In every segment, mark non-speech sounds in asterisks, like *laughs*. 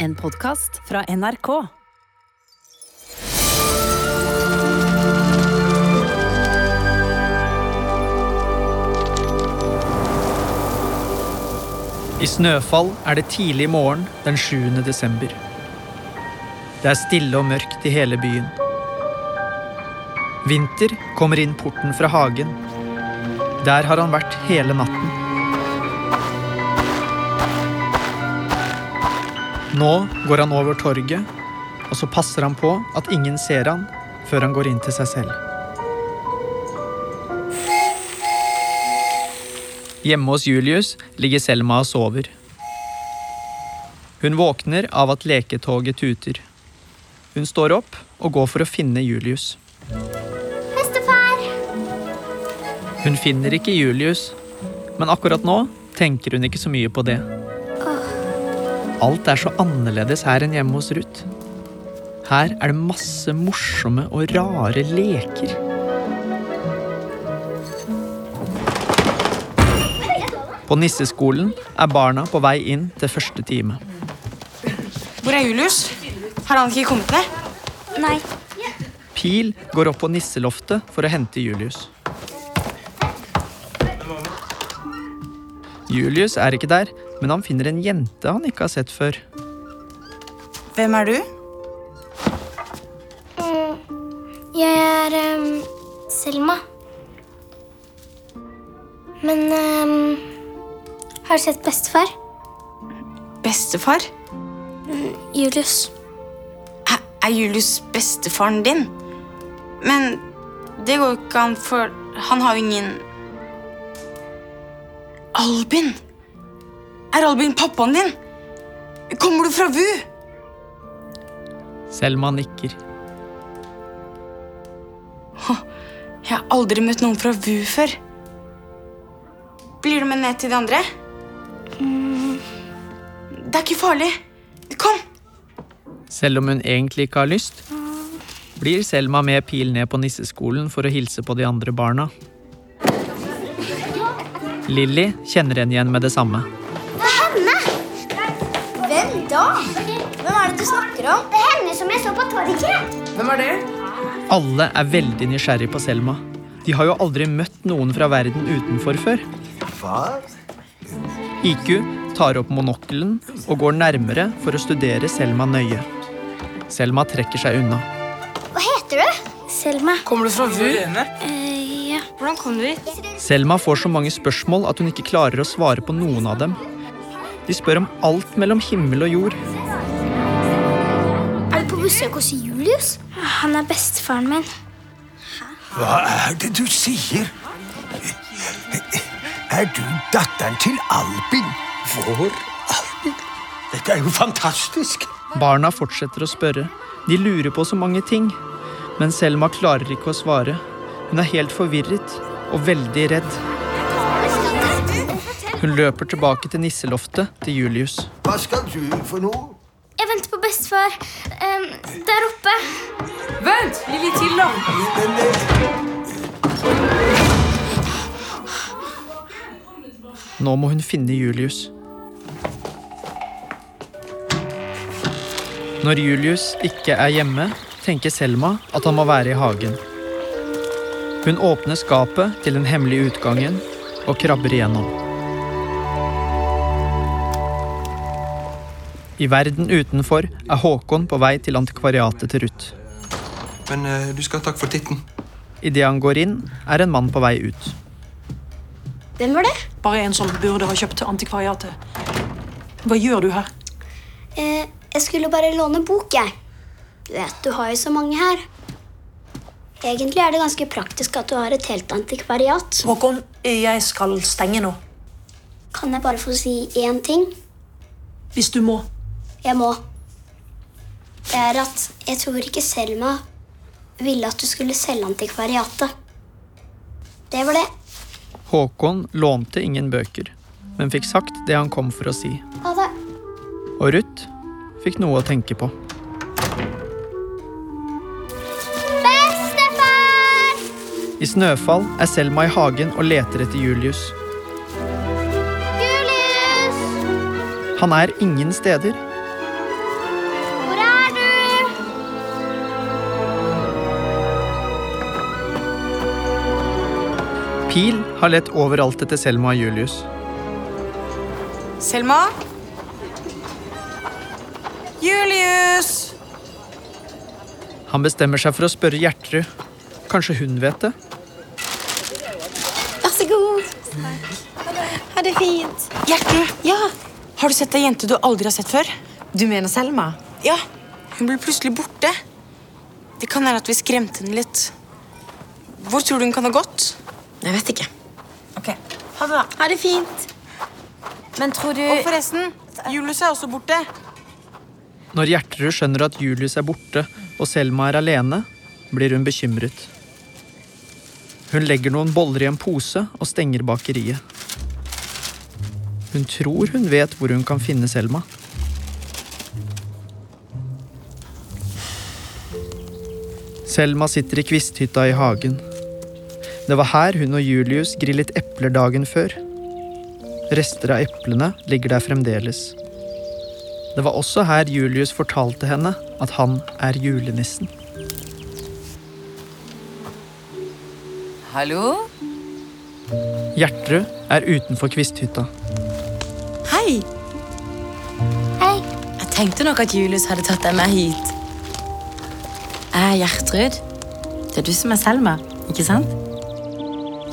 En podkast fra NRK. I snøfall er det tidlig morgen den 7. desember. Det er stille og mørkt i hele byen. Vinter kommer inn porten fra hagen. Der har han vært hele natten. Nå går han over torget, og så passer han på at ingen ser han før han går inn til seg selv. Hjemme hos Julius ligger Selma og sover. Hun våkner av at leketoget tuter. Hun står opp og går for å finne Julius. Bestefar! Hun finner ikke Julius, men akkurat nå tenker hun ikke så mye på det. Alt er så annerledes her enn hjemme hos Ruth. Her er det masse morsomme og rare leker. På nisseskolen er barna på vei inn til første time. Hvor er Julius? Har han ikke kommet ned? Nei. Pil går opp på nisseloftet for å hente Julius. Julius er ikke der, men han finner en jente han ikke har sett før. Hvem er du? Jeg er um, Selma. Men um, har du sett bestefar? Bestefar? Julius. Er er Julius bestefaren din? Men det går jo ikke an, for han har jo ingen Albin! Er Albin pappaen din? Kommer du fra VU? Selma nikker. Jeg har aldri møtt noen fra VU før. Blir du med ned til de andre? Det er ikke farlig. Kom! Selv om hun egentlig ikke har lyst, blir Selma med Pil ned på nisseskolen for å hilse på de andre barna. Lilly kjenner henne igjen med det samme. Da? Hvem er det du snakker om? Det er henne som jeg så på torget. Hvem er det? Alle er veldig nysgjerrig på Selma. De har jo aldri møtt noen fra verden utenfor før. Hva? IQ tar opp monokkelen og går nærmere for å studere Selma nøye. Selma trekker seg unna. Hva heter du? Selma. Kommer du fra VU? Eh, ja. Hvordan kom du dit? Selma får så mange spørsmål at hun ikke klarer å svare på noen av dem. De spør om alt mellom himmel og jord. Er du på besøk hos Julius? Han er bestefaren min. Hva er det du sier? Er du datteren til Albin? Vår Albin? Dette er jo fantastisk. Barna fortsetter å spørre. De lurer på så mange ting. Men Selma klarer ikke å svare. Hun er helt forvirret og veldig redd. Hun løper tilbake til nisseloftet til Julius. Hva skal du for noe? Jeg venter på bestefar. Um, der oppe. Vent! Litt til, da. Nå må hun finne Julius. Når Julius ikke er hjemme, tenker Selma at han må være i hagen. Hun åpner skapet til den hemmelige utgangen og krabber igjennom. I verden utenfor er Håkon på vei til antikvariatet til Ruth. Men uh, du skal ha takk for titten. Idet han går inn, er en mann på vei ut. Hvem var det? Bare en som burde ha kjøpt til antikvariatet. Hva gjør du her? Eh, jeg skulle bare låne bok, jeg. Du vet, du har jo så mange her. Egentlig er det ganske praktisk at du har et helt antikvariat. Håkon, jeg skal stenge nå. Kan jeg bare få si én ting? Hvis du må. Jeg må. Det er at jeg tror ikke Selma ville at du skulle selge antikvariatet. Det var det. Håkon lånte ingen bøker, men fikk sagt det han kom for å si. Ha det. Og Ruth fikk noe å tenke på. Bestefar! I snøfall er Selma i hagen og leter etter Julius. Julius! Han er ingen steder. Pil har lett overalt etter Selma og Julius. Selma? Julius! Han bestemmer seg for å spørre Gjertrud. Kanskje hun vet det? Vær så god. Ha det fint. Gjertrud! Ja, Har du sett ei jente du aldri har sett før? du mener Selma? Ja. Hun ble plutselig borte. Det kan være at vi skremte henne litt. Hvor tror du hun kan ha gått? Jeg vet ikke. Ok, Ha det, da. Ha det fint. Men tror du Og forresten, Julius er også borte. Når Gjertrud skjønner at Julius er borte og Selma er alene, blir hun bekymret. Hun legger noen boller i en pose og stenger bakeriet. Hun tror hun vet hvor hun kan finne Selma. Selma sitter i kvisthytta i hagen. Det var her hun og Julius grillet epler dagen før. Rester av eplene ligger der fremdeles. Det var også her Julius fortalte henne at han er julenissen. Hallo? Gjertrud er utenfor kvisthytta. Hei. Hei. Jeg tenkte nok at Julius hadde tatt deg med hit. Jeg er Gjertrud. Det er du som er Selma, ikke sant?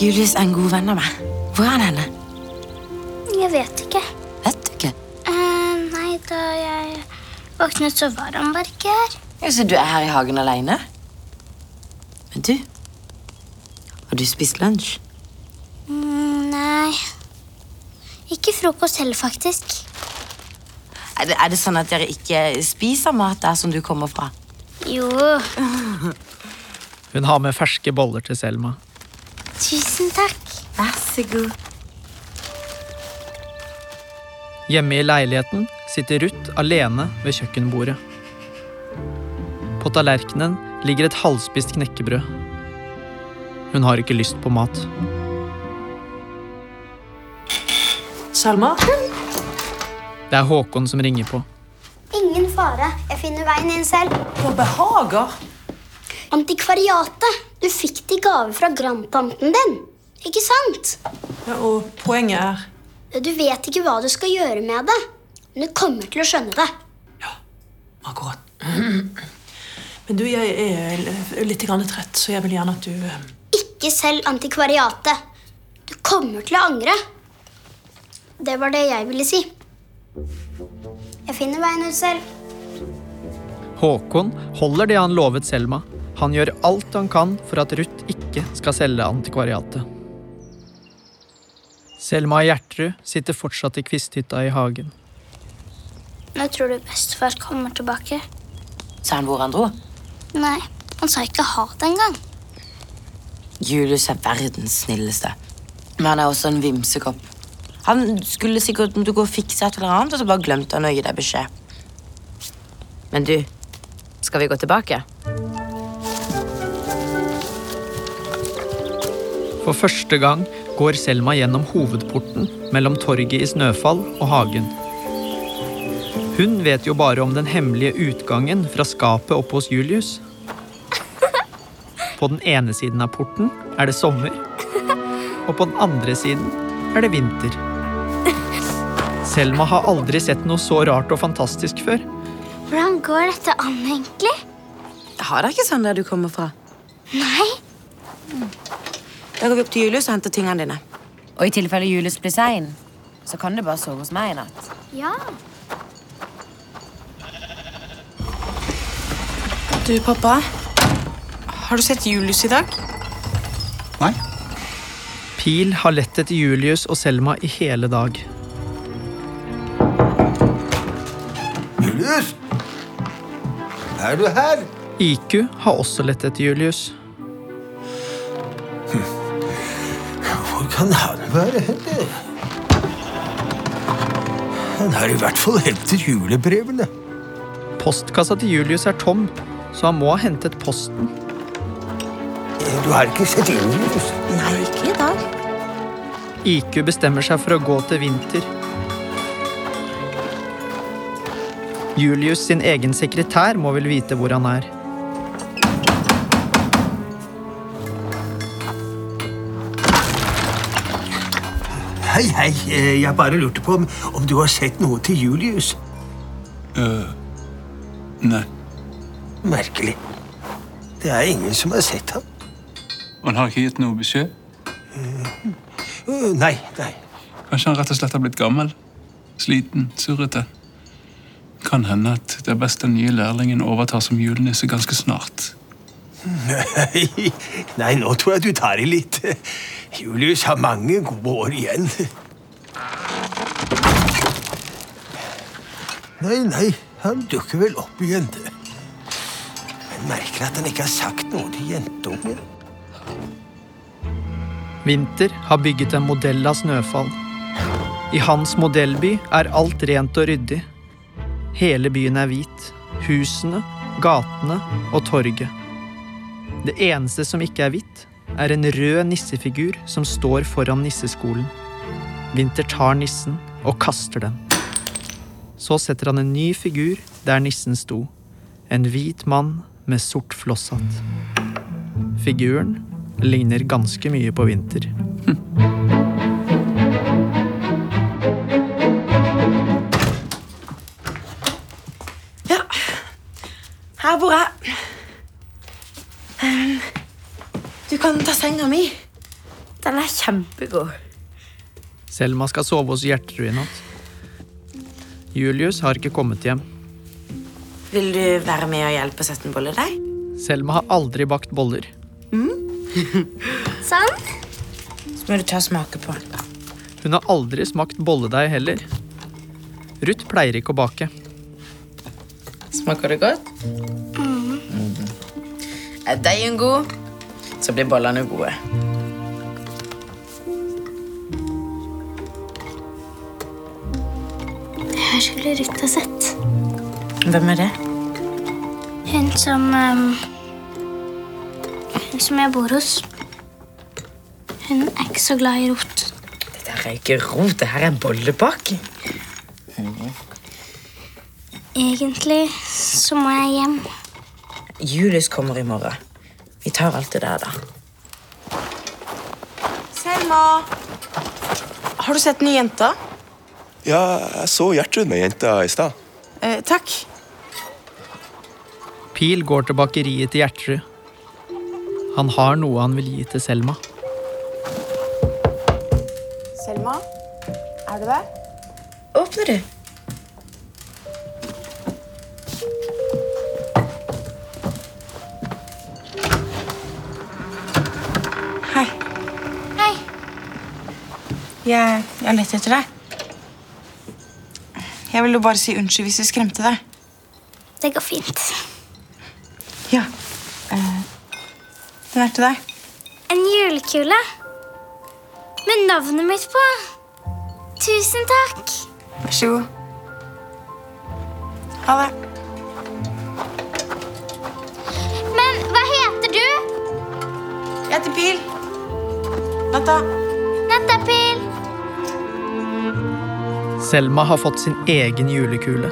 Julius er en god venn av meg. Hvor er han henne? Jeg vet ikke. Vet du ikke? Eh, nei, da jeg våknet, så var han bare ikke her. Ja, Så du er her i hagen alene? Men du Har du spist lunsj? Mm, nei. Ikke frokost heller, faktisk. Er det, er det sånn at dere ikke spiser mat der som du kommer fra? Jo, Hun har med ferske boller til Selma. Tusen takk. Vær så god. Hjemme i leiligheten sitter Ruth alene ved kjøkkenbordet. På tallerkenen ligger et halvspist knekkebrød. Hun har ikke lyst på mat. Selma? Det er Håkon som ringer på. Ingen fare. Jeg finner veien inn selv. På behager? Antikvariatet. Du fikk det i gave fra grandtanten din. Ikke sant? Ja, og poenget er Du vet ikke hva du skal gjøre med det. Men du kommer til å skjønne det. Ja, Akkurat. Men du, jeg er litt grann trett, så jeg vil gjerne at du eh, Ikke selg antikvariatet. Du kommer til å angre. Det var det jeg ville si. Jeg finner veien ut selv. Håkon holder det han lovet Selma. Han gjør alt han kan for at Ruth ikke skal selge antikvariatet. Selma Gjertrud sitter fortsatt i kvisthytta i hagen. Når tror du bestefar kommer tilbake? Sa han hvor han dro? Nei, han sa ikke ha det engang. Julius er verdens snilleste. Men han er også en vimsekopp. Han skulle sikkert du gå og fikse et eller annet, og så bare glemte han å gi deg beskjed. Men du, skal vi gå tilbake? For første gang går Selma gjennom hovedporten mellom torget i Snøfall og hagen. Hun vet jo bare om den hemmelige utgangen fra skapet oppe hos Julius. På den ene siden av porten er det sommer, og på den andre siden er det vinter. Selma har aldri sett noe så rart og fantastisk før. Hvordan går dette an, egentlig? Har dere ikke sånn der du kommer fra? Nei. Da går vi opp til Julius og henter tingene dine. Og i tilfelle Julius blir sein, så kan du bare sove hos meg i natt. Ja. Du, pappa. Har du sett Julius i dag? Nei? Pil har lett etter Julius og Selma i hele dag. Julius? Er du her? IQ har også lett etter Julius. Kan han være henne? Han har i hvert fall hentet julebrevene. Postkassa til Julius er tom, så han må ha hentet posten. Du har ikke sett Julius? Nei, ikke i dag. IQ bestemmer seg for å gå til Vinter. Julius sin egen sekretær må vel vite hvor han er. Hei, hei. Eh, Jeg bare lurte på om, om du har sett noe til Julius. Øh, nei. Merkelig. Det er ingen som har sett ham. Han har ikke gitt noe beskjed? Øh, Nei, nei. Kanskje han rett og slett har blitt gammel? Sliten, surrete? Kan hende at det er best den nye lærlingen overtar som julenisse ganske snart. *laughs* Nei, nei, nå tror jeg du tar i litt. Julius har mange gode år igjen. Nei, nei, han dukker vel opp igjen. Men merker at han ikke har sagt noe til jentungen. Vinter har bygget en modell av snøfall. I hans modellby er alt rent og ryddig. Hele byen er hvit. Husene, gatene og torget. Det eneste som ikke er hvitt, er en rød nissefigur som står foran nisseskolen. Vinter tar nissen og kaster den. Så setter han en ny figur der nissen sto. En hvit mann med sort flosshatt. Figuren ligner ganske mye på Vinter. Her bor jeg. Ehm, Du kan ta senga mi. Den er kjempegod. Selma skal sove hos Gjertrud i natt. Julius har ikke kommet hjem. Vil du være med og hjelpe å sette en bolle deg? Selma har aldri bakt boller. *laughs* Sånn. Så må du ta og smake på den. Hun har aldri smakt bolledeig heller. Ruth pleier ikke å bake. Smaker det godt? Mhm. Er deigen god, så blir bollene gode. Jeg skulle Ruth ha sett. Hvem er det? Hun som um, Hun som jeg bor hos. Hun er ikke så glad i rot. Dette her er ikke rot, det her er bollebaking. Egentlig så må jeg hjem. Julius kommer i morgen. Vi tar alt det der, da. Selma! Har du sett den nye jenta? Ja, jeg så Gjertrud med jenta i stad. Eh, takk. Pil går til bakeriet til Gjertrud. Han har noe han vil gi til Selma. Selma, er du der? Åpner du? Hei. Hei. Jeg, jeg lette etter deg. Jeg ville bare si unnskyld hvis vi skremte deg. Det går fint. Ja. Eh, den er til deg. En julekule med navnet mitt på. Tusen takk. Vær så god. Ha det. Men hva heter du? Jeg heter Pil. Natta. Nattapil. Selma har fått sin egen julekule.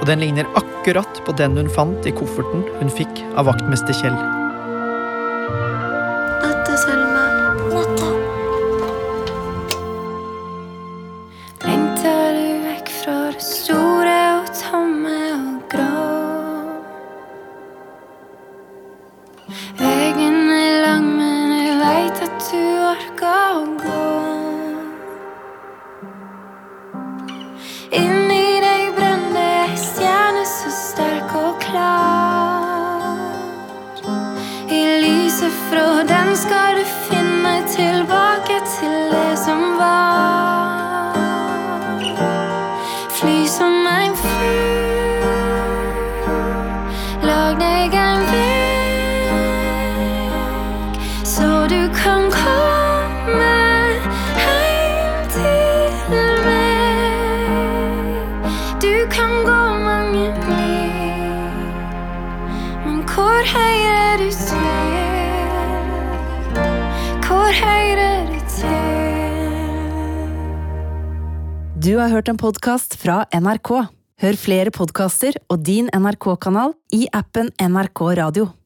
Og den ligner akkurat på den hun fant i kofferten hun fikk av vaktmester Kjell. Natta, Selma. Natta. Lengter du vekk fra det store og tomme og grå? Veien er lang, men jeg veit at du orker å gå. Du kan komme hjem til meg. Du kan gå mange mil, men hvor hører du til? Hvor hører du til? Du har hørt en podkast fra NRK. Hør flere podkaster og din NRK-kanal i appen NRK Radio.